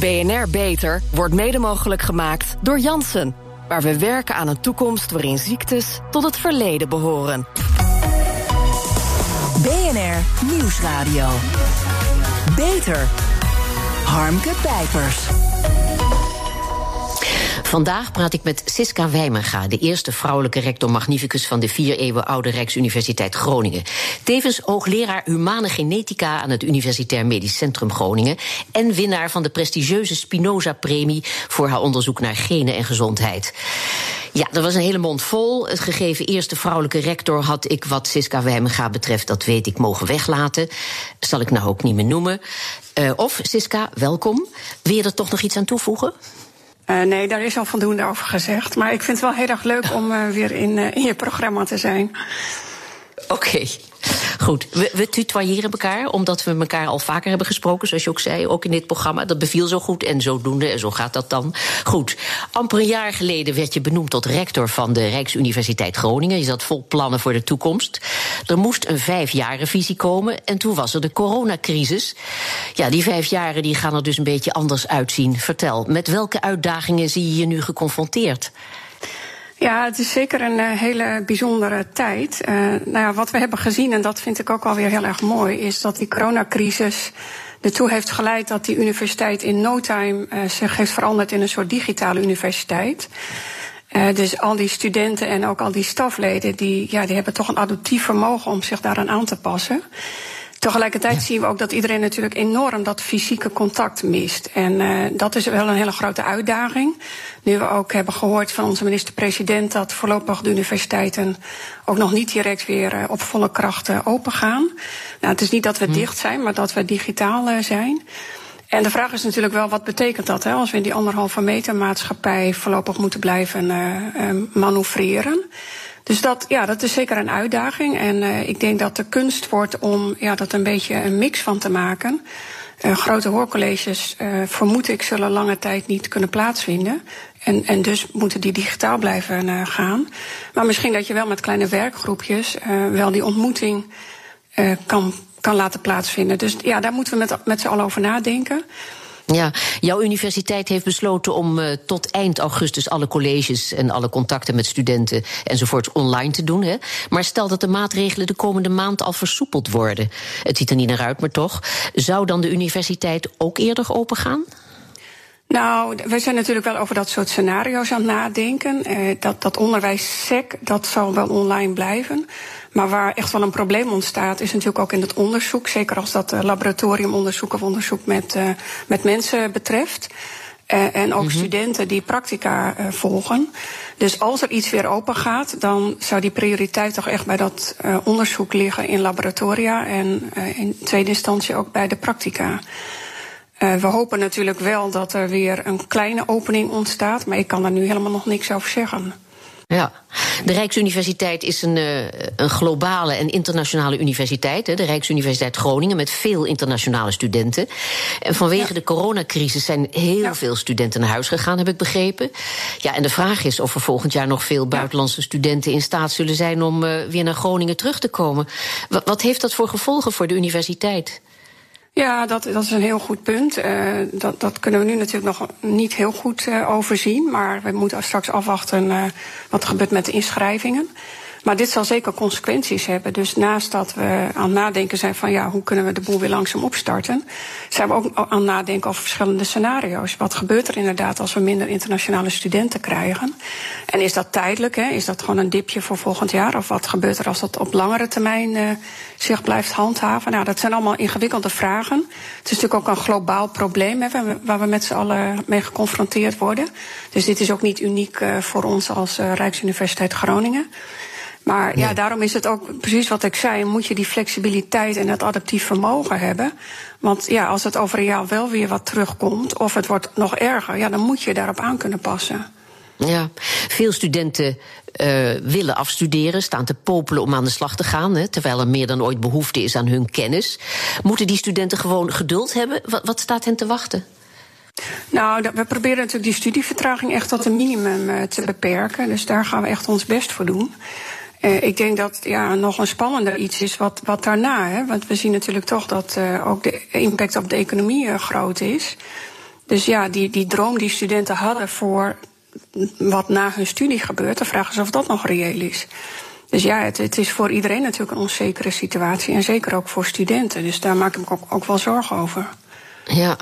BNR Beter wordt mede mogelijk gemaakt door Janssen. Waar we werken aan een toekomst waarin ziektes tot het verleden behoren. BNR Nieuwsradio. Beter. Harmke Pijpers. Vandaag praat ik met Siska Wijmenga, de eerste vrouwelijke rector magnificus van de vier eeuwen oude Rijksuniversiteit Groningen. Tevens hoogleraar humane genetica aan het Universitair Medisch Centrum Groningen en winnaar van de prestigieuze Spinoza-premie voor haar onderzoek naar genen en gezondheid. Ja, dat was een hele mond vol. Het gegeven eerste vrouwelijke rector had ik wat Siska Wijmenga betreft, dat weet ik, mogen weglaten. Zal ik nou ook niet meer noemen. Uh, of, Siska, welkom. Wil je er toch nog iets aan toevoegen? Uh, nee, daar is al voldoende over gezegd. Maar ik vind het wel heel erg leuk om uh, weer in, uh, in je programma te zijn. Oké. Goed, we, we tutoyeren elkaar, omdat we elkaar al vaker hebben gesproken, zoals je ook zei, ook in dit programma. Dat beviel zo goed en zodoende, en zo gaat dat dan. Goed, amper een jaar geleden werd je benoemd tot rector van de Rijksuniversiteit Groningen. Je zat vol plannen voor de toekomst. Er moest een vijfjarenvisie komen en toen was er de coronacrisis. Ja, die vijf jaren die gaan er dus een beetje anders uitzien. Vertel, met welke uitdagingen zie je je nu geconfronteerd? Ja, het is zeker een uh, hele bijzondere tijd. Uh, nou ja, wat we hebben gezien, en dat vind ik ook alweer heel erg mooi, is dat die coronacrisis ertoe heeft geleid dat die universiteit in no time uh, zich heeft veranderd in een soort digitale universiteit. dus al die studenten en ook al die stafleden, die, ja, die hebben toch een adaptief vermogen om zich daaraan aan te passen. Tegelijkertijd ja. zien we ook dat iedereen natuurlijk enorm dat fysieke contact mist. En uh, dat is wel een hele grote uitdaging. Nu we ook hebben gehoord van onze minister-president dat voorlopig de universiteiten ook nog niet direct weer uh, op volle kracht uh, open gaan. Nou, het is niet dat we hm. dicht zijn, maar dat we digitaal zijn. En de vraag is natuurlijk wel, wat betekent dat hè, als we in die anderhalve meter maatschappij voorlopig moeten blijven manoeuvreren? Dus dat, ja, dat is zeker een uitdaging. En uh, ik denk dat de kunst wordt om ja, dat een beetje een mix van te maken. Uh, grote hoorcolleges, uh, vermoed ik, zullen lange tijd niet kunnen plaatsvinden. En, en dus moeten die digitaal blijven gaan. Maar misschien dat je wel met kleine werkgroepjes wel die ontmoeting kan, kan laten plaatsvinden. Dus ja, daar moeten we met, met z'n allen over nadenken. Ja, jouw universiteit heeft besloten om uh, tot eind augustus alle colleges en alle contacten met studenten enzovoort online te doen. Hè? Maar stel dat de maatregelen de komende maand al versoepeld worden. Het ziet er niet naar uit, maar toch. Zou dan de universiteit ook eerder open gaan? Nou, we zijn natuurlijk wel over dat soort scenario's aan het nadenken. Uh, dat, dat onderwijssec, dat zal wel online blijven. Maar waar echt wel een probleem ontstaat, is natuurlijk ook in het onderzoek. Zeker als dat uh, laboratoriumonderzoek of onderzoek met, uh, met mensen betreft. Uh, en ook mm -hmm. studenten die practica uh, volgen. Dus als er iets weer open gaat, dan zou die prioriteit toch echt bij dat onderzoek liggen in laboratoria en in tweede instantie ook bij de practica. Uh, we hopen natuurlijk wel dat er weer een kleine opening ontstaat, maar ik kan daar nu helemaal nog niks over zeggen. Ja, de Rijksuniversiteit is een, uh, een globale en internationale universiteit. Hè, de Rijksuniversiteit Groningen met veel internationale studenten. En vanwege ja. de coronacrisis zijn heel ja. veel studenten naar huis gegaan, heb ik begrepen. Ja, en de vraag is of er volgend jaar nog veel buitenlandse ja. studenten in staat zullen zijn om uh, weer naar Groningen terug te komen. W wat heeft dat voor gevolgen voor de universiteit? Ja, dat, dat is een heel goed punt. Uh, dat, dat kunnen we nu natuurlijk nog niet heel goed uh, overzien. Maar we moeten straks afwachten uh, wat er gebeurt met de inschrijvingen. Maar dit zal zeker consequenties hebben. Dus naast dat we aan het nadenken zijn van ja, hoe kunnen we de boel weer langzaam opstarten, zijn we ook aan het nadenken over verschillende scenario's. Wat gebeurt er inderdaad als we minder internationale studenten krijgen? En is dat tijdelijk? Hè? Is dat gewoon een dipje voor volgend jaar? Of wat gebeurt er als dat op langere termijn uh, zich blijft handhaven? Nou, dat zijn allemaal ingewikkelde vragen. Het is natuurlijk ook een globaal probleem hè, waar we met z'n allen mee geconfronteerd worden. Dus dit is ook niet uniek uh, voor ons als uh, Rijksuniversiteit Groningen. Maar ja, daarom is het ook precies wat ik zei. Moet je die flexibiliteit en dat adaptief vermogen hebben. Want ja, als het over een jaar wel weer wat terugkomt, of het wordt nog erger, ja, dan moet je daarop aan kunnen passen. Ja, veel studenten uh, willen afstuderen, staan te popelen om aan de slag te gaan, hè, terwijl er meer dan ooit behoefte is aan hun kennis. Moeten die studenten gewoon geduld hebben? Wat, wat staat hen te wachten? Nou, we proberen natuurlijk die studievertraging echt tot een minimum uh, te beperken. Dus daar gaan we echt ons best voor doen. Uh, ik denk dat ja, nog een spannender iets is wat, wat daarna. Hè? Want we zien natuurlijk toch dat uh, ook de impact op de economie uh, groot is. Dus ja, die, die droom die studenten hadden voor wat na hun studie gebeurt, dan vragen ze of dat nog reëel is. Dus ja, het, het, is voor iedereen natuurlijk een onzekere situatie. En zeker ook voor studenten. Dus daar maak ik me ook, ook wel zorgen over. Ja,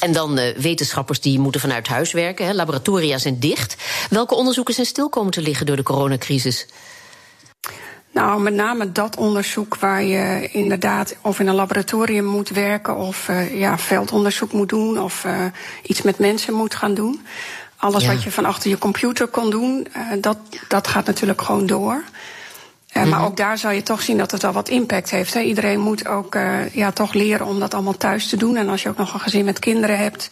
en dan wetenschappers die moeten vanuit huis werken. Hè. Laboratoria zijn dicht. Welke onderzoeken zijn stil komen te liggen door de coronacrisis? Nou, met name dat onderzoek waar je inderdaad of in een laboratorium moet werken of uh, ja, veldonderzoek moet doen of uh, iets met mensen moet gaan doen. Alles ja. wat je van achter je computer kon doen, uh, dat, dat gaat natuurlijk gewoon door. Uh. Maar ook daar zal je toch zien dat het wel wat impact heeft. Hè. Iedereen moet ook uh, ja, toch leren om dat allemaal thuis te doen. En als je ook nog een gezin met kinderen hebt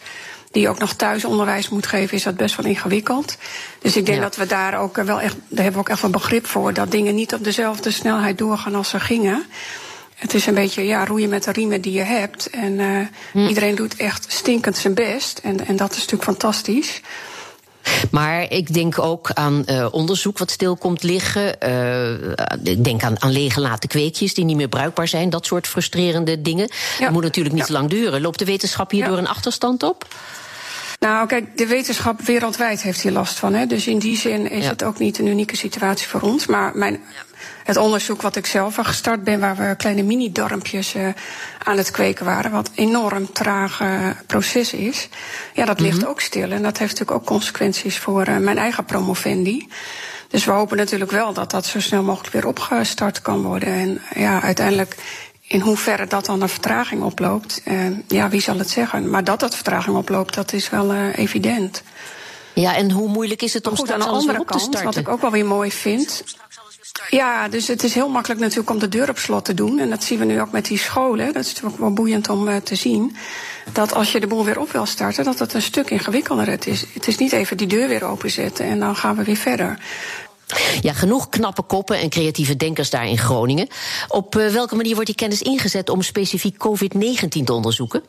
die ook nog thuisonderwijs moet geven, is dat best wel ingewikkeld. Dus ik denk ja. dat we daar ook wel echt, daar hebben we ook echt wel begrip voor, dat dingen niet op dezelfde snelheid doorgaan als ze gingen. Het is een beetje ja, roeien met de riemen die je hebt. En uh, hm. iedereen doet echt stinkend zijn best. En, en dat is natuurlijk fantastisch. Maar ik denk ook aan uh, onderzoek wat stil komt liggen. Uh, ik denk aan, aan leeggelaten kweekjes die niet meer bruikbaar zijn. Dat soort frustrerende dingen. Ja. Dat moet natuurlijk niet ja. lang duren. Loopt de wetenschap hier ja. door een achterstand op? Nou, kijk, de wetenschap wereldwijd heeft hier last van. Hè? Dus in die zin is het ook niet een unieke situatie voor ons. Maar mijn het onderzoek wat ik zelf al gestart ben, waar we kleine mini-dormpjes uh, aan het kweken waren, wat een enorm traag uh, proces is, ja, dat ligt mm -hmm. ook stil. En dat heeft natuurlijk ook consequenties voor uh, mijn eigen promovendi. Dus we hopen natuurlijk wel dat dat zo snel mogelijk weer opgestart kan worden. En ja, uiteindelijk in hoeverre dat dan een vertraging oploopt, uh, ja, wie zal het zeggen? Maar dat dat vertraging oploopt, dat is wel evident. Ja, en hoe moeilijk is het om goed, aan de andere kant, wat ik ook wel weer mooi vind. Ja, dus het is heel makkelijk natuurlijk om de deur op slot te doen. En dat zien we nu ook met die scholen. Dat is natuurlijk wel boeiend om uh, te zien. Dat als je de boel weer op wil starten, dat het een stuk ingewikkelder het is. Het is niet even die deur weer openzetten en dan gaan we weer verder. Ja, genoeg knappe koppen en creatieve denkers daar in Groningen. Op uh, welke manier wordt die kennis ingezet om specifiek COVID-19 te onderzoeken?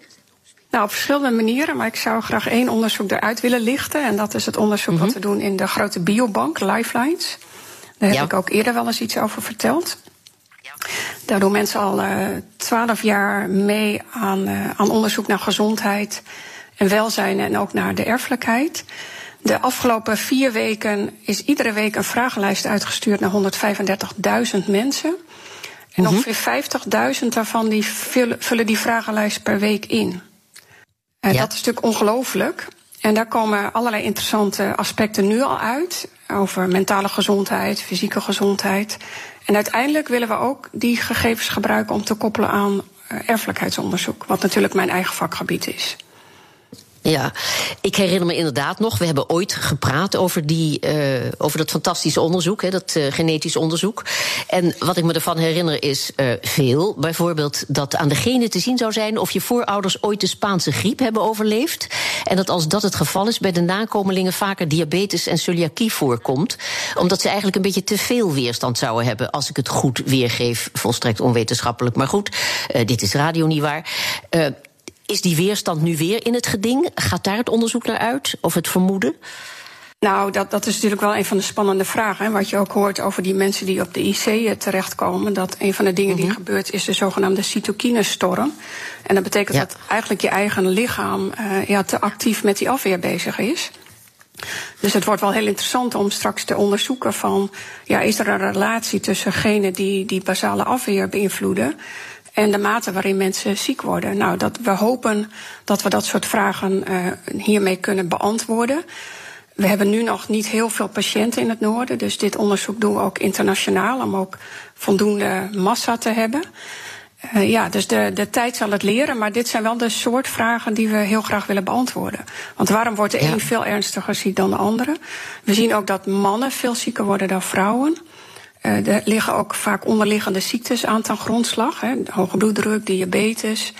Nou, op verschillende manieren, maar ik zou graag één onderzoek eruit willen lichten. En dat is het onderzoek mm -hmm. wat we doen in de grote biobank, Lifelines. Daar heb ja. ik ook eerder wel eens iets over verteld. Daar doen mensen al twaalf uh, jaar mee aan, uh, aan onderzoek naar gezondheid en welzijn en ook naar de erfelijkheid. De afgelopen vier weken is iedere week een vragenlijst uitgestuurd naar 135.000 mensen. En mm -hmm. ongeveer 50.000 daarvan die vullen, die vragenlijst per week in. En ja. dat is natuurlijk ongelooflijk. En daar komen allerlei interessante aspecten nu al uit. Over mentale gezondheid, fysieke gezondheid. En uiteindelijk willen we ook die gegevens gebruiken om te koppelen aan erfelijkheidsonderzoek. Wat natuurlijk mijn eigen vakgebied is. Ja, ik herinner me inderdaad nog, we hebben ooit gepraat over, die, uh, over dat fantastische onderzoek, hè, dat uh, genetisch onderzoek. En wat ik me ervan herinner is uh, veel. Bijvoorbeeld dat aan de genen te zien zou zijn of je voorouders ooit de Spaanse griep hebben overleefd. En dat als dat het geval is, bij de nakomelingen vaker diabetes en celiakie voorkomt. Omdat ze eigenlijk een beetje te veel weerstand zouden hebben, als ik het goed weergeef. Volstrekt onwetenschappelijk, maar goed, dit is radio niet waar. Is die weerstand nu weer in het geding? Gaat daar het onderzoek naar uit? Of het vermoeden? Nou, dat, dat is natuurlijk wel een van de spannende vragen. Hè. Wat je ook hoort over die mensen die op de IC terechtkomen. Dat een van de dingen mm -hmm. die gebeurt is de zogenaamde cytokinestorm. En dat betekent ja. dat eigenlijk je eigen lichaam uh, ja, te actief met die afweer bezig is. Dus het wordt wel heel interessant om straks te onderzoeken van... ja, is er een relatie tussen genen die die basale afweer beïnvloeden en de mate waarin mensen ziek worden. Nou, dat, we hopen dat we dat soort vragen uh, hiermee kunnen beantwoorden. We hebben nu nog niet heel veel patiënten in het noorden, dus dit onderzoek doen we ook internationaal om ook voldoende massa te hebben. Uh, ja, dus de, de tijd zal het leren, maar dit zijn wel de soort vragen die we heel graag willen beantwoorden. Want waarom wordt de ja. een veel ernstiger ziek dan de andere? We zien ook dat mannen veel zieker worden dan vrouwen. Uh, er liggen ook vaak onderliggende ziektes aan ten grondslag. Hè, hoge bloeddruk, diabetes,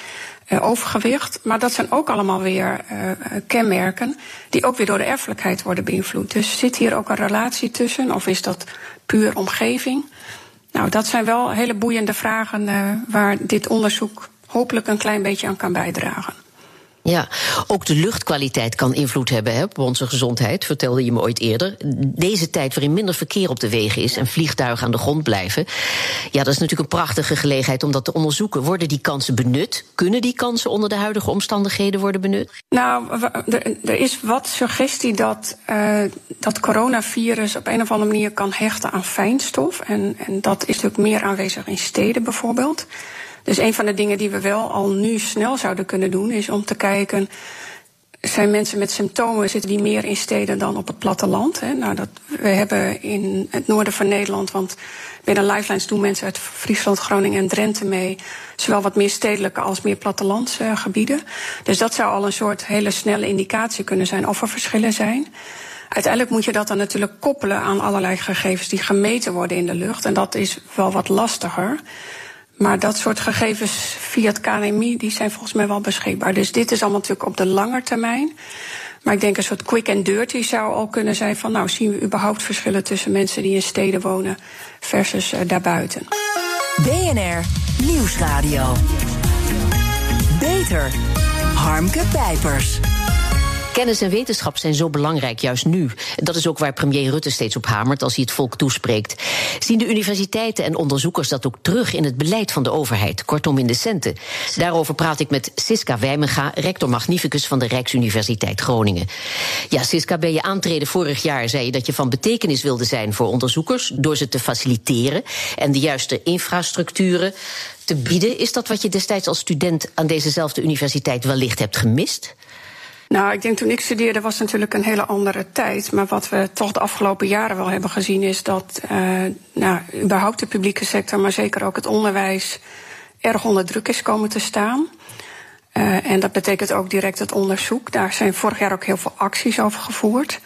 uh, overgewicht. Maar dat zijn ook allemaal weer uh, kenmerken die ook weer door de erfelijkheid worden beïnvloed. Dus zit hier ook een relatie tussen of is dat puur omgeving? Nou, dat zijn wel hele boeiende vragen waar dit onderzoek hopelijk een klein beetje aan kan bijdragen. Ja, ook de luchtkwaliteit kan invloed hebben hè, op onze gezondheid, vertelde je me ooit eerder. Deze tijd waarin minder verkeer op de wegen is en vliegtuigen aan de grond blijven. Ja, dat is natuurlijk een prachtige gelegenheid om dat te onderzoeken. Worden die kansen benut? Kunnen die kansen onder de huidige omstandigheden worden benut? Nou, er is wat suggestie dat uh, dat coronavirus op een of andere manier kan hechten aan fijnstof. En, en dat is natuurlijk meer aanwezig in steden bijvoorbeeld. Dus een van de dingen die we wel al nu snel zouden kunnen doen, is om te kijken. Zijn mensen met symptomen, zitten die meer in steden dan op het platteland? Hè? Nou, dat, we hebben in het noorden van Nederland, want binnen Lifelines doen mensen uit Friesland, Groningen en Drenthe mee. Zowel wat meer stedelijke als meer plattelandsgebieden. Dus dat zou al een soort hele snelle indicatie kunnen zijn of er verschillen zijn. Uiteindelijk moet je dat dan natuurlijk koppelen aan allerlei gegevens die gemeten worden in de lucht. En dat is wel wat lastiger. Maar dat soort gegevens via het KNMI die zijn volgens mij wel beschikbaar. Dus dit is allemaal natuurlijk op de lange termijn. Maar ik denk een soort quick and dirty zou al kunnen zijn van... nou, zien we überhaupt verschillen tussen mensen die in steden wonen versus uh, daarbuiten. BNR Nieuwsradio. Beter. Harmke Pijpers. Kennis en wetenschap zijn zo belangrijk, juist nu. Dat is ook waar premier Rutte steeds op hamert als hij het volk toespreekt. Zien de universiteiten en onderzoekers dat ook terug in het beleid van de overheid, kortom in de centen? Daarover praat ik met Siska Wijmenga, rector magnificus van de Rijksuniversiteit Groningen. Ja, Siska, bij je aantreden vorig jaar zei je dat je van betekenis wilde zijn voor onderzoekers door ze te faciliteren en de juiste infrastructuren te bieden. Is dat wat je destijds als student aan dezezelfde universiteit wellicht hebt gemist? Nou, ik denk toen ik studeerde was natuurlijk een hele andere tijd. Maar wat we toch de afgelopen jaren wel hebben gezien is dat uh, nou, überhaupt de publieke sector, maar zeker ook het onderwijs, erg onder druk is komen te staan. Uh, en dat betekent ook direct het onderzoek. Daar zijn vorig jaar ook heel veel acties over gevoerd.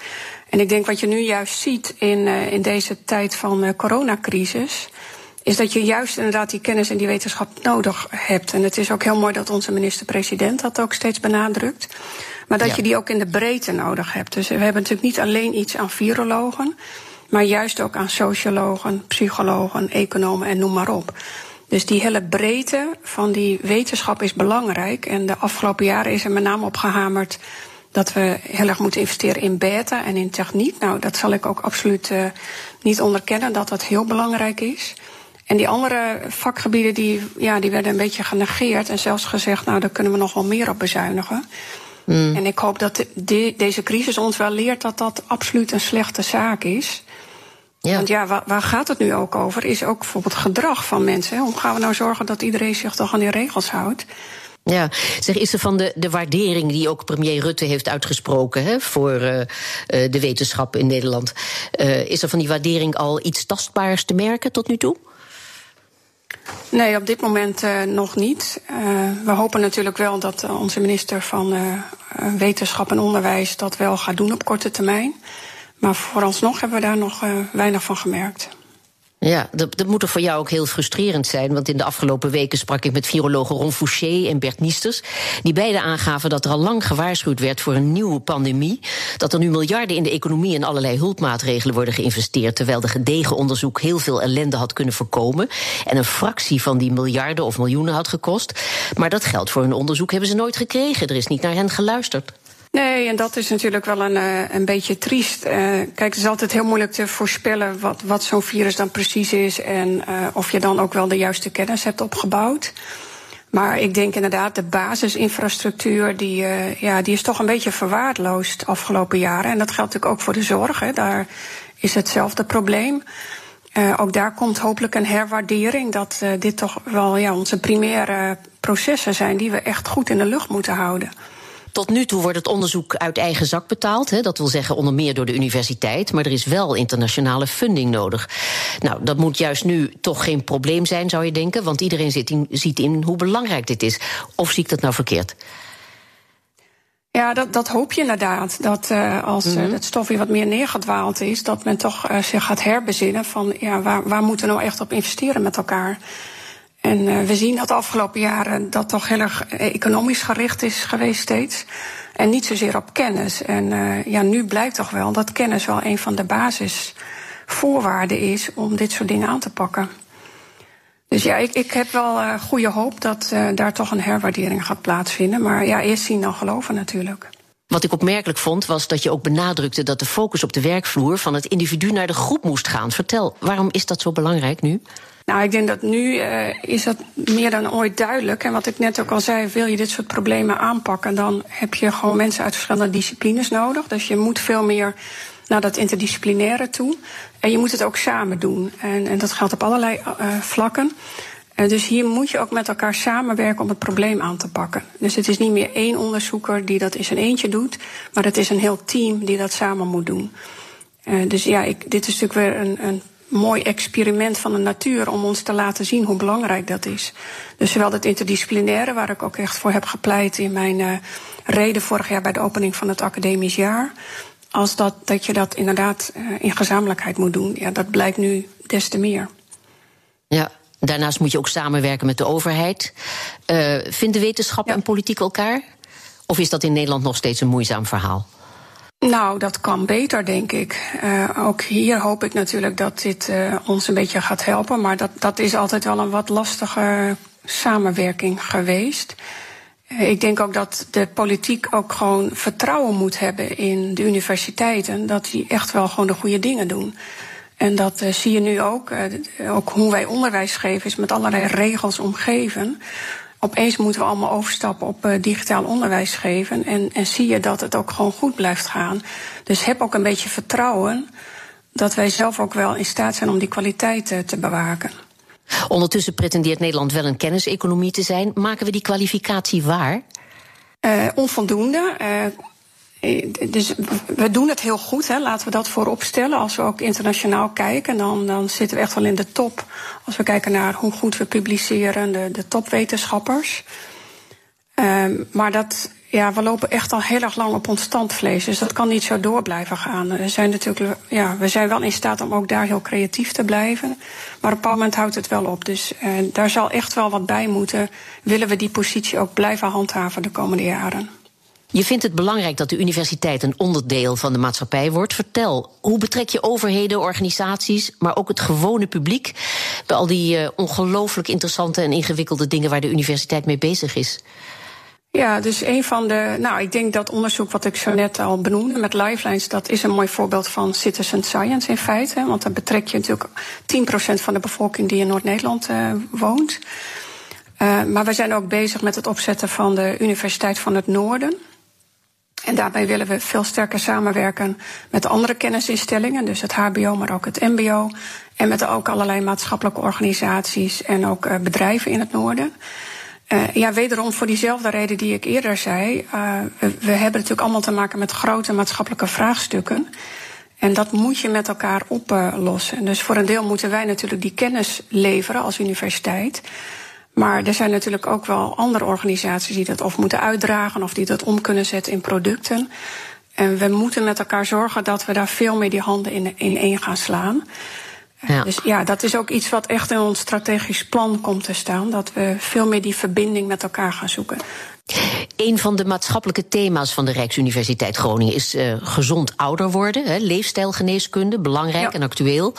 En ik denk wat je nu juist ziet in, uh, in deze tijd van uh, coronacrisis is dat je juist inderdaad die kennis en die wetenschap nodig hebt. En het is ook heel mooi dat onze minister-president dat ook steeds benadrukt. Maar dat je die ook in de breedte nodig hebt. Dus we hebben natuurlijk niet alleen iets aan virologen, maar juist ook aan sociologen, psychologen, economen en noem maar op. Dus die hele breedte van die wetenschap is belangrijk. En de afgelopen jaren is er met name op gehamerd dat we heel erg moeten investeren in beta en in techniek. Nou, dat zal ik ook absoluut uh, niet onderkennen dat dat heel belangrijk is. En die andere vakgebieden die, ja, die werden een beetje genegeerd en zelfs gezegd, nou daar kunnen we nog wel meer op bezuinigen. Mm. En ik hoop dat de, deze crisis ons wel leert dat dat absoluut een slechte zaak is. Ja. Want ja, waar, waar, gaat het nu ook over? Is ook bijvoorbeeld gedrag van mensen. Hoe gaan we nou zorgen dat iedereen zich toch aan die regels houdt? Ja, zeg, is er van de, de waardering die ook premier Rutte heeft uitgesproken hè, voor uh, de wetenschap in Nederland, uh, is er van die waardering al iets tastbaars te merken tot nu toe? Nee, op dit moment uh, nog niet. Uh, we hopen natuurlijk wel dat uh, onze minister van Wetenschap en Onderwijs dat wel gaat doen op korte termijn. Maar vooralsnog hebben we daar nog weinig van gemerkt. Ja, dat, dat moet toch voor jou ook heel frustrerend zijn. Want in de afgelopen weken sprak ik met virologen Ron Fouché en Bert Niesters. Die beide aangaven dat er al lang gewaarschuwd werd voor een nieuwe pandemie. Dat er nu miljarden in de economie en allerlei hulpmaatregelen worden geïnvesteerd. Terwijl de gedegen onderzoek heel veel ellende had kunnen voorkomen. En een fractie van die miljarden of miljoenen had gekost. Maar dat geld voor hun onderzoek hebben ze nooit gekregen. Er is niet naar hen geluisterd. Nee, en dat is natuurlijk wel een, uh, een beetje triest. Uh, kijk, het is altijd heel moeilijk te voorspellen wat, wat zo'n virus dan precies is en uh, of je dan ook wel de juiste kennis hebt opgebouwd. Maar ik denk inderdaad, de basisinfrastructuur, die, ja, die is toch een beetje verwaarloosd de afgelopen jaren. En dat geldt natuurlijk ook voor de zorg. Hè. Daar is hetzelfde probleem. ook daar komt hopelijk een herwaardering dat dit toch wel ja, onze primaire processen zijn die we echt goed in de lucht moeten houden. Tot nu toe wordt het onderzoek uit eigen zak betaald. Hè, dat wil zeggen onder meer door de universiteit. Maar er is wel internationale funding nodig. Nou, dat moet juist nu toch geen probleem zijn, zou je denken. Want iedereen zit in, ziet in hoe belangrijk dit is. Of zie ik dat nou verkeerd? Ja, dat, dat hoop je inderdaad. Dat uh, als mm -hmm. het stofje wat meer neergedwaald is, dat men toch uh, zich gaat herbezinnen van ja, waar, waar moeten we nou echt op investeren met elkaar? En uh, we zien dat de afgelopen jaren dat toch heel erg economisch gericht is geweest steeds. En niet zozeer op kennis. En uh, ja, nu blijkt toch wel dat kennis wel een van de basisvoorwaarden is om dit soort dingen aan te pakken. Dus ja, ik, ik heb wel goede hoop dat daar toch een herwaardering gaat plaatsvinden. Maar ja, eerst zien dan geloven natuurlijk. Wat ik opmerkelijk vond, was dat je ook benadrukte dat de focus op de werkvloer van het individu naar de groep moest gaan. Vertel, waarom is dat zo belangrijk nu? Nou, ik denk dat nu uh, is dat meer dan ooit duidelijk. En wat ik net ook al zei, wil je dit soort problemen aanpakken, dan heb je gewoon mensen uit verschillende disciplines nodig. Dus je moet veel meer naar dat interdisciplinaire toe. En je moet het ook samen doen. En, en dat geldt op allerlei uh, vlakken. Uh, dus hier moet je ook met elkaar samenwerken om het probleem aan te pakken. Dus het is niet meer één onderzoeker die dat in zijn eentje doet, maar het is een heel team die dat samen moet doen. Dus ja, ik, dit is natuurlijk weer een, een mooi experiment van de natuur om ons te laten zien hoe belangrijk dat is. Dus zowel het interdisciplinaire, waar ik ook echt voor heb gepleit in mijn uh, reden vorig jaar bij de opening van het academisch jaar, als dat, dat je dat inderdaad uh, in gezamenlijkheid moet doen. Ja, dat blijkt nu des te meer. Ja, daarnaast moet je ook samenwerken met de overheid. Uh, vinden wetenschap ja. en politiek elkaar? Of is dat in Nederland nog steeds een moeizaam verhaal? Nou, dat kan beter, denk ik. Uh, ook hier hoop ik natuurlijk dat dit uh, ons een beetje gaat helpen. Maar dat, dat is altijd wel een wat lastige samenwerking geweest. Uh, ik denk ook dat de politiek ook gewoon vertrouwen moet hebben in de universiteiten. Dat die echt wel gewoon de goede dingen doen. En dat zie je nu ook. ook hoe wij onderwijs geven is met allerlei regels omgeven opeens moeten we allemaal overstappen op uh, digitaal onderwijs geven. En, en zie je dat het ook gewoon goed blijft gaan. Dus heb ook een beetje vertrouwen dat wij zelf ook wel in staat zijn om die kwaliteit uh, te bewaken. Ondertussen pretendeert Nederland wel een kenniseconomie te zijn. Maken we die kwalificatie waar? Uh, onvoldoende. Dus we doen het heel goed, hè. laten we dat voorop stellen. Als we ook internationaal kijken, dan, dan zitten we echt wel in de top. Als we kijken naar hoe goed we publiceren, de, topwetenschappers. Um, maar dat, ja, we lopen echt al heel erg lang op ons standvlees. Dus dat kan niet zo door blijven gaan. We zijn, natuurlijk, ja, we zijn wel in staat om ook daar heel creatief te blijven. Maar op een bepaald moment houdt het wel op. Dus uh, daar zal echt wel wat bij moeten. Willen we die positie ook blijven handhaven de komende jaren. Je vindt het belangrijk dat de universiteit een onderdeel van de maatschappij wordt. Vertel, hoe betrek je overheden, organisaties, maar ook het gewone publiek bij al die uh, ongelooflijk interessante en ingewikkelde dingen waar de universiteit mee bezig is? Ja, dus een van de. Nou, ik denk dat onderzoek wat ik zo net al benoemde met Lifelines, dat is een mooi voorbeeld van citizen science in feite. Want dan betrek je natuurlijk 10% van de bevolking die in Noord-Nederland uh, woont. Uh, maar we zijn ook bezig met het opzetten van de Universiteit van het Noorden. En daarbij willen we veel sterker samenwerken met andere kennisinstellingen, dus het HBO, maar ook het MBO. En met ook allerlei maatschappelijke organisaties en ook uh, bedrijven in het noorden. Uh, ja, wederom voor diezelfde reden die ik eerder zei. We, we hebben natuurlijk allemaal te maken met grote maatschappelijke vraagstukken. En dat moet je met elkaar oplossen. Dus voor een deel moeten wij natuurlijk die kennis leveren als universiteit. Maar er zijn natuurlijk ook wel andere organisaties die dat of moeten uitdragen of die dat om kunnen zetten in producten. En we moeten met elkaar zorgen dat we daar veel meer die handen in, in één gaan slaan. Ja. Dus ja, dat is ook iets wat echt in ons strategisch plan komt te staan. Dat we veel meer die verbinding met elkaar gaan zoeken. Een van de maatschappelijke thema's van de Rijksuniversiteit Groningen is uh, gezond ouder worden. Hè, leefstijlgeneeskunde, belangrijk ja. en actueel.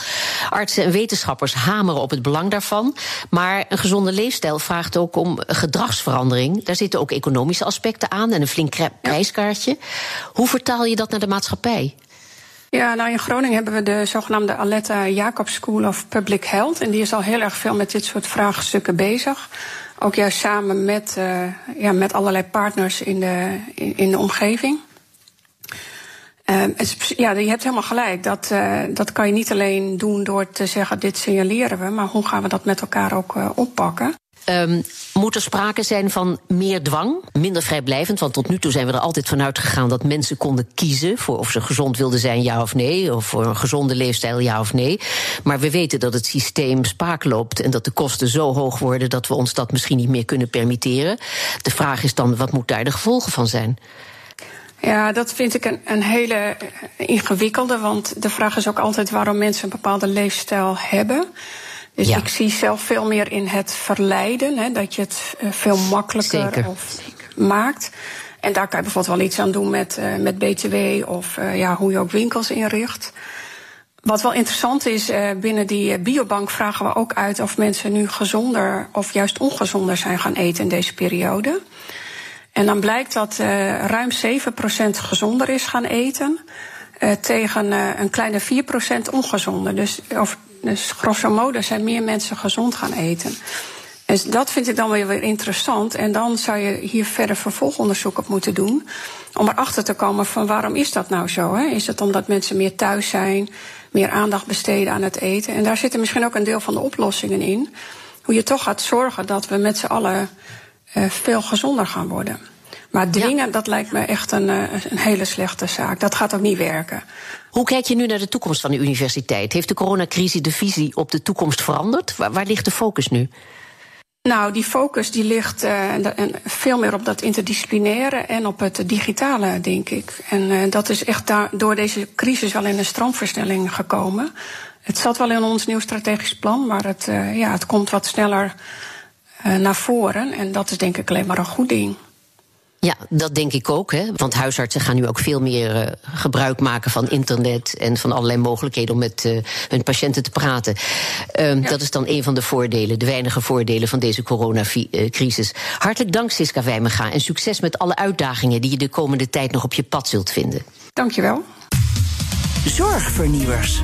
Artsen en wetenschappers hameren op het belang daarvan. Maar een gezonde leefstijl vraagt ook om gedragsverandering. Daar zitten ook economische aspecten aan en een flink prijskaartje. Hoe vertaal je dat naar de maatschappij? Ja, nou in Groningen hebben we de zogenaamde Aletta Jacobs School of Public Health. En die is al heel erg veel met dit soort vraagstukken bezig. Ook juist samen met, uh, ja, met allerlei partners in de, in, de omgeving. Het, ja, je hebt helemaal gelijk. Dat, uh, dat kan je niet alleen doen door te zeggen: dit signaleren we, maar hoe gaan we dat met elkaar ook uh, oppakken? Um, moet er sprake zijn van meer dwang, minder vrijblijvend? Want tot nu toe zijn we er altijd van uitgegaan dat mensen konden kiezen voor of ze gezond wilden zijn, ja of nee, of voor een gezonde leefstijl, ja of nee. Maar we weten dat het systeem spaak loopt en dat de kosten zo hoog worden dat we ons dat misschien niet meer kunnen permitteren. De vraag is dan: wat moet daar de gevolgen van zijn? Ja, dat vind ik een, een hele ingewikkelde. Want de vraag is ook altijd waarom mensen een bepaalde leefstijl hebben. Dus ja. ik zie zelf veel meer in het verleiden, hè, dat je het uh, veel makkelijker Zeker. Of maakt. En daar kan je bijvoorbeeld wel iets aan doen met, uh, met BTW of uh, ja, hoe je ook winkels inricht. Wat wel interessant is, binnen die biobank vragen we ook uit of mensen nu gezonder of juist ongezonder zijn gaan eten in deze periode. En dan blijkt dat ruim 7% gezonder is gaan eten. tegen een kleine 4% ongezonder. Dus, of, dus grosso modo zijn meer mensen gezond gaan eten. Dus dat vind ik dan weer, interessant. En dan zou je hier verder vervolgonderzoek op moeten doen. Om erachter te komen van waarom is dat nou zo? Hè? Is het omdat mensen meer thuis zijn, meer aandacht besteden aan het eten? En daar zitten misschien ook een deel van de oplossingen in. Hoe je toch gaat zorgen dat we met z'n allen uh, veel gezonder gaan worden. Maar dwingen, dat lijkt me echt een, uh, een hele slechte zaak. Dat gaat ook niet werken. Hoe kijk je nu naar de toekomst van de universiteit? Heeft de coronacrisis de visie op de toekomst veranderd? Waar, waar ligt de focus nu? Nou, die focus die ligt uh, veel meer op dat interdisciplinaire en op het digitale, denk ik. En uh, dat is echt daar, door deze crisis wel in een stroomversnelling gekomen. Het zat wel in ons nieuw strategisch plan, maar het, uh, ja, het komt wat sneller naar voren. En dat is denk ik alleen maar een goed ding. Ja, dat denk ik ook. Hè? Want huisartsen gaan nu ook veel meer uh, gebruik maken van internet en van allerlei mogelijkheden om met uh, hun patiënten te praten. Ja. Dat is dan een van de voordelen, de weinige voordelen van deze coronacrisis. Hartelijk dank, Siska Wijmega, en succes met alle uitdagingen die je de komende tijd nog op je pad zult vinden. Dankjewel. Zorgvernieuwers.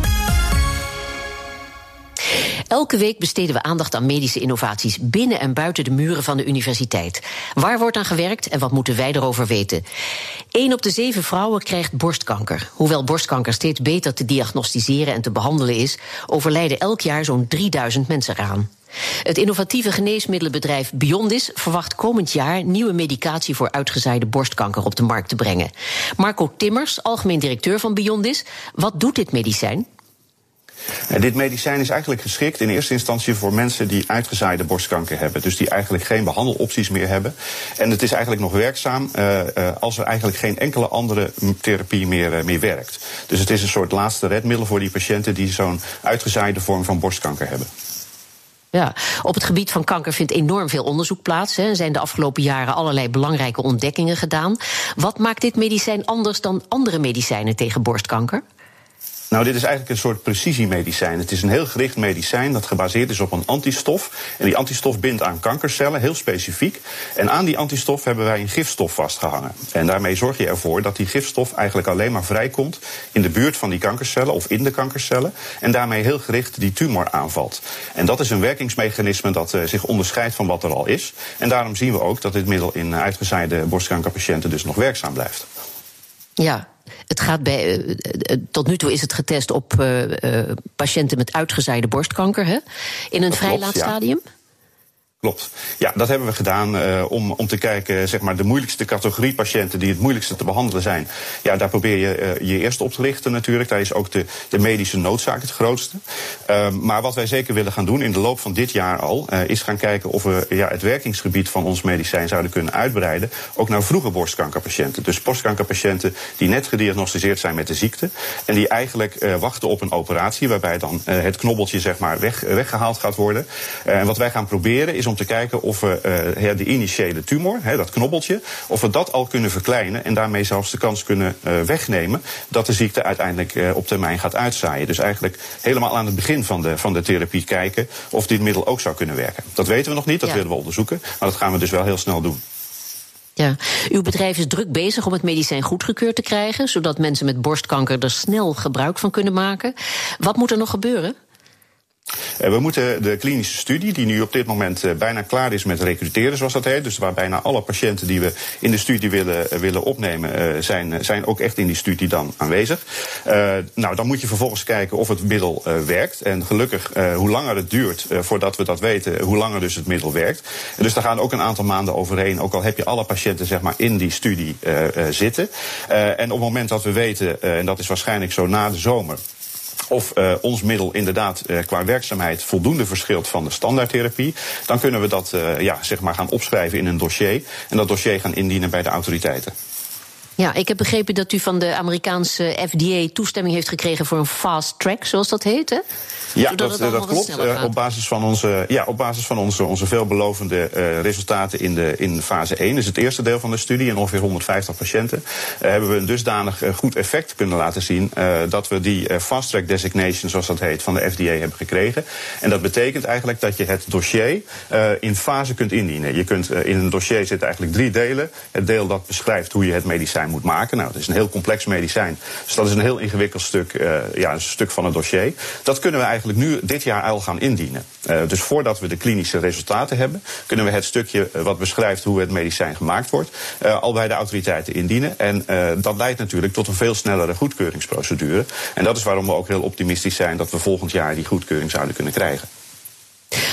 Elke week besteden we aandacht aan medische innovaties binnen en buiten de muren van de universiteit. Waar wordt aan gewerkt en wat moeten wij erover weten? Eén op de zeven vrouwen krijgt borstkanker. Hoewel borstkanker steeds beter te diagnosticeren en te behandelen is, overlijden elk jaar zo'n 3000 mensen eraan. Het innovatieve geneesmiddelenbedrijf Biondis verwacht komend jaar nieuwe medicatie voor uitgezaaide borstkanker op de markt te brengen. Marco Timmers, algemeen directeur van Biondis, wat doet dit medicijn? En dit medicijn is eigenlijk geschikt in eerste instantie voor mensen die uitgezaaide borstkanker hebben. Dus die eigenlijk geen behandelopties meer hebben. En het is eigenlijk nog werkzaam uh, uh, als er eigenlijk geen enkele andere therapie meer, uh, meer werkt. Dus het is een soort laatste redmiddel voor die patiënten die zo'n uitgezaaide vorm van borstkanker hebben. Ja, op het gebied van kanker vindt enorm veel onderzoek plaats. Er zijn de afgelopen jaren allerlei belangrijke ontdekkingen gedaan. Wat maakt dit medicijn anders dan andere medicijnen tegen borstkanker? Nou, dit is eigenlijk een soort precisiemedicijn. Het is een heel gericht medicijn dat gebaseerd is op een antistof. En die antistof bindt aan kankercellen, heel specifiek. En aan die antistof hebben wij een gifstof vastgehangen. En daarmee zorg je ervoor dat die gifstof eigenlijk alleen maar vrijkomt in de buurt van die kankercellen of in de kankercellen. En daarmee heel gericht die tumor aanvalt. En dat is een werkingsmechanisme dat uh, zich onderscheidt van wat er al is. En daarom zien we ook dat dit middel in uitgezaaide borstkankerpatiënten dus nog werkzaam blijft. Ja, het gaat bij, uh, tot nu toe is het getest op patiënten met uitgezaaide borstkanker, hè? In een vrij laat stadium? Klopt. Ja, dat hebben we gedaan uh, om, om te kijken, zeg maar, de moeilijkste categorie patiënten die het moeilijkste te behandelen zijn. Ja, daar probeer je uh, je eerst op te richten natuurlijk. Daar is ook de, de medische noodzaak het grootste. Uh, maar wat wij zeker willen gaan doen in de loop van dit jaar al, is gaan kijken of we ja, het werkingsgebied van ons medicijn zouden kunnen uitbreiden. Ook naar vroege borstkankerpatiënten. Dus borstkankerpatiënten die net gediagnosticeerd zijn met de ziekte. En die eigenlijk wachten op een operatie waarbij dan het knobbeltje zeg maar weg, weggehaald gaat worden. en wat wij gaan proberen is om te kijken of we uh, de initiële tumor, hè, dat knobbeltje, of we dat al kunnen verkleinen en daarmee zelfs de kans kunnen uh, wegnemen dat de ziekte uiteindelijk uh, op termijn gaat uitzaaien. Dus eigenlijk helemaal aan het begin van de, van de therapie kijken of dit middel ook zou kunnen werken. Dat weten we nog niet, dat ja. willen we onderzoeken, maar dat gaan we dus wel heel snel doen. Ja, uw bedrijf is druk bezig om het medicijn goedgekeurd te krijgen, zodat mensen met borstkanker er snel gebruik van kunnen maken. Wat moet er nog gebeuren? We moeten de klinische studie, die nu op dit moment bijna klaar is met recruteren, zoals dat heet. Dus waar bijna alle patiënten die we in de studie willen, willen opnemen, zijn, zijn ook echt in die studie dan aanwezig. Uh, nou, dan moet je vervolgens kijken of het middel werkt. En gelukkig, uh, hoe langer het duurt voordat we dat weten, hoe langer dus het middel werkt. Dus daar gaan ook een aantal maanden overheen, ook al heb je alle patiënten zeg maar, in die studie zitten. en op het moment dat we weten, en dat is waarschijnlijk zo na de zomer of uh, ons middel inderdaad uh, qua werkzaamheid voldoende verschilt van de standaardtherapie, dan kunnen we dat uh, ja, zeg maar gaan opschrijven in een dossier en dat dossier gaan indienen bij de autoriteiten. Ja, ik heb begrepen dat u van de Amerikaanse FDA toestemming heeft gekregen voor een fast track, zoals dat heet, hè? Ja, dat, dat klopt. Uh, op basis van onze, ja, op basis van onze, onze veelbelovende uh, resultaten in, de, in fase 1, dus het eerste deel van de studie, in ongeveer 150 patiënten, uh, hebben we een dusdanig goed effect kunnen laten zien dat we die fast track designation, zoals dat heet, van de FDA hebben gekregen. En dat betekent eigenlijk dat je het dossier in fase kunt indienen. Je kunt, in een dossier zitten eigenlijk drie delen. Het deel dat beschrijft hoe je het medicijn moet maken. Nou, het is een heel complex medicijn, dus dat is een heel ingewikkeld stuk, ja, een stuk van het dossier. Dat kunnen we eigenlijk nu dit jaar al gaan indienen. Uh, dus voordat we de klinische resultaten hebben, kunnen we het stukje wat beschrijft hoe het medicijn gemaakt wordt, al bij de autoriteiten indienen. En dat leidt natuurlijk tot een veel snellere goedkeuringsprocedure. En dat is waarom we ook heel optimistisch zijn dat we volgend jaar die goedkeuring zouden kunnen krijgen.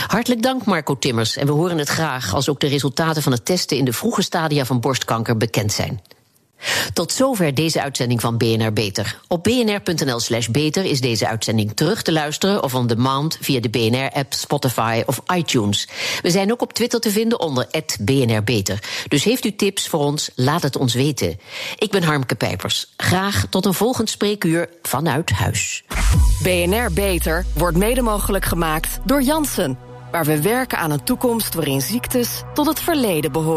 Hartelijk dank, Marco Timmers. En we horen het graag als ook de resultaten van het testen in de vroege stadia van borstkanker bekend zijn. Tot zover deze uitzending van BNR Beter. Op bnr.nl slash beter is deze uitzending terug te luisteren of on demand via de BNR-app, Spotify of iTunes. We zijn ook op Twitter te vinden onder BNR Beter. Dus heeft u tips voor ons, laat het ons weten. Ik ben Harmke Pijpers. Graag tot een volgend spreekuur vanuit huis. BNR Beter wordt mede mogelijk gemaakt door Jansen. Waar we werken aan een toekomst waarin ziektes tot het verleden behoren.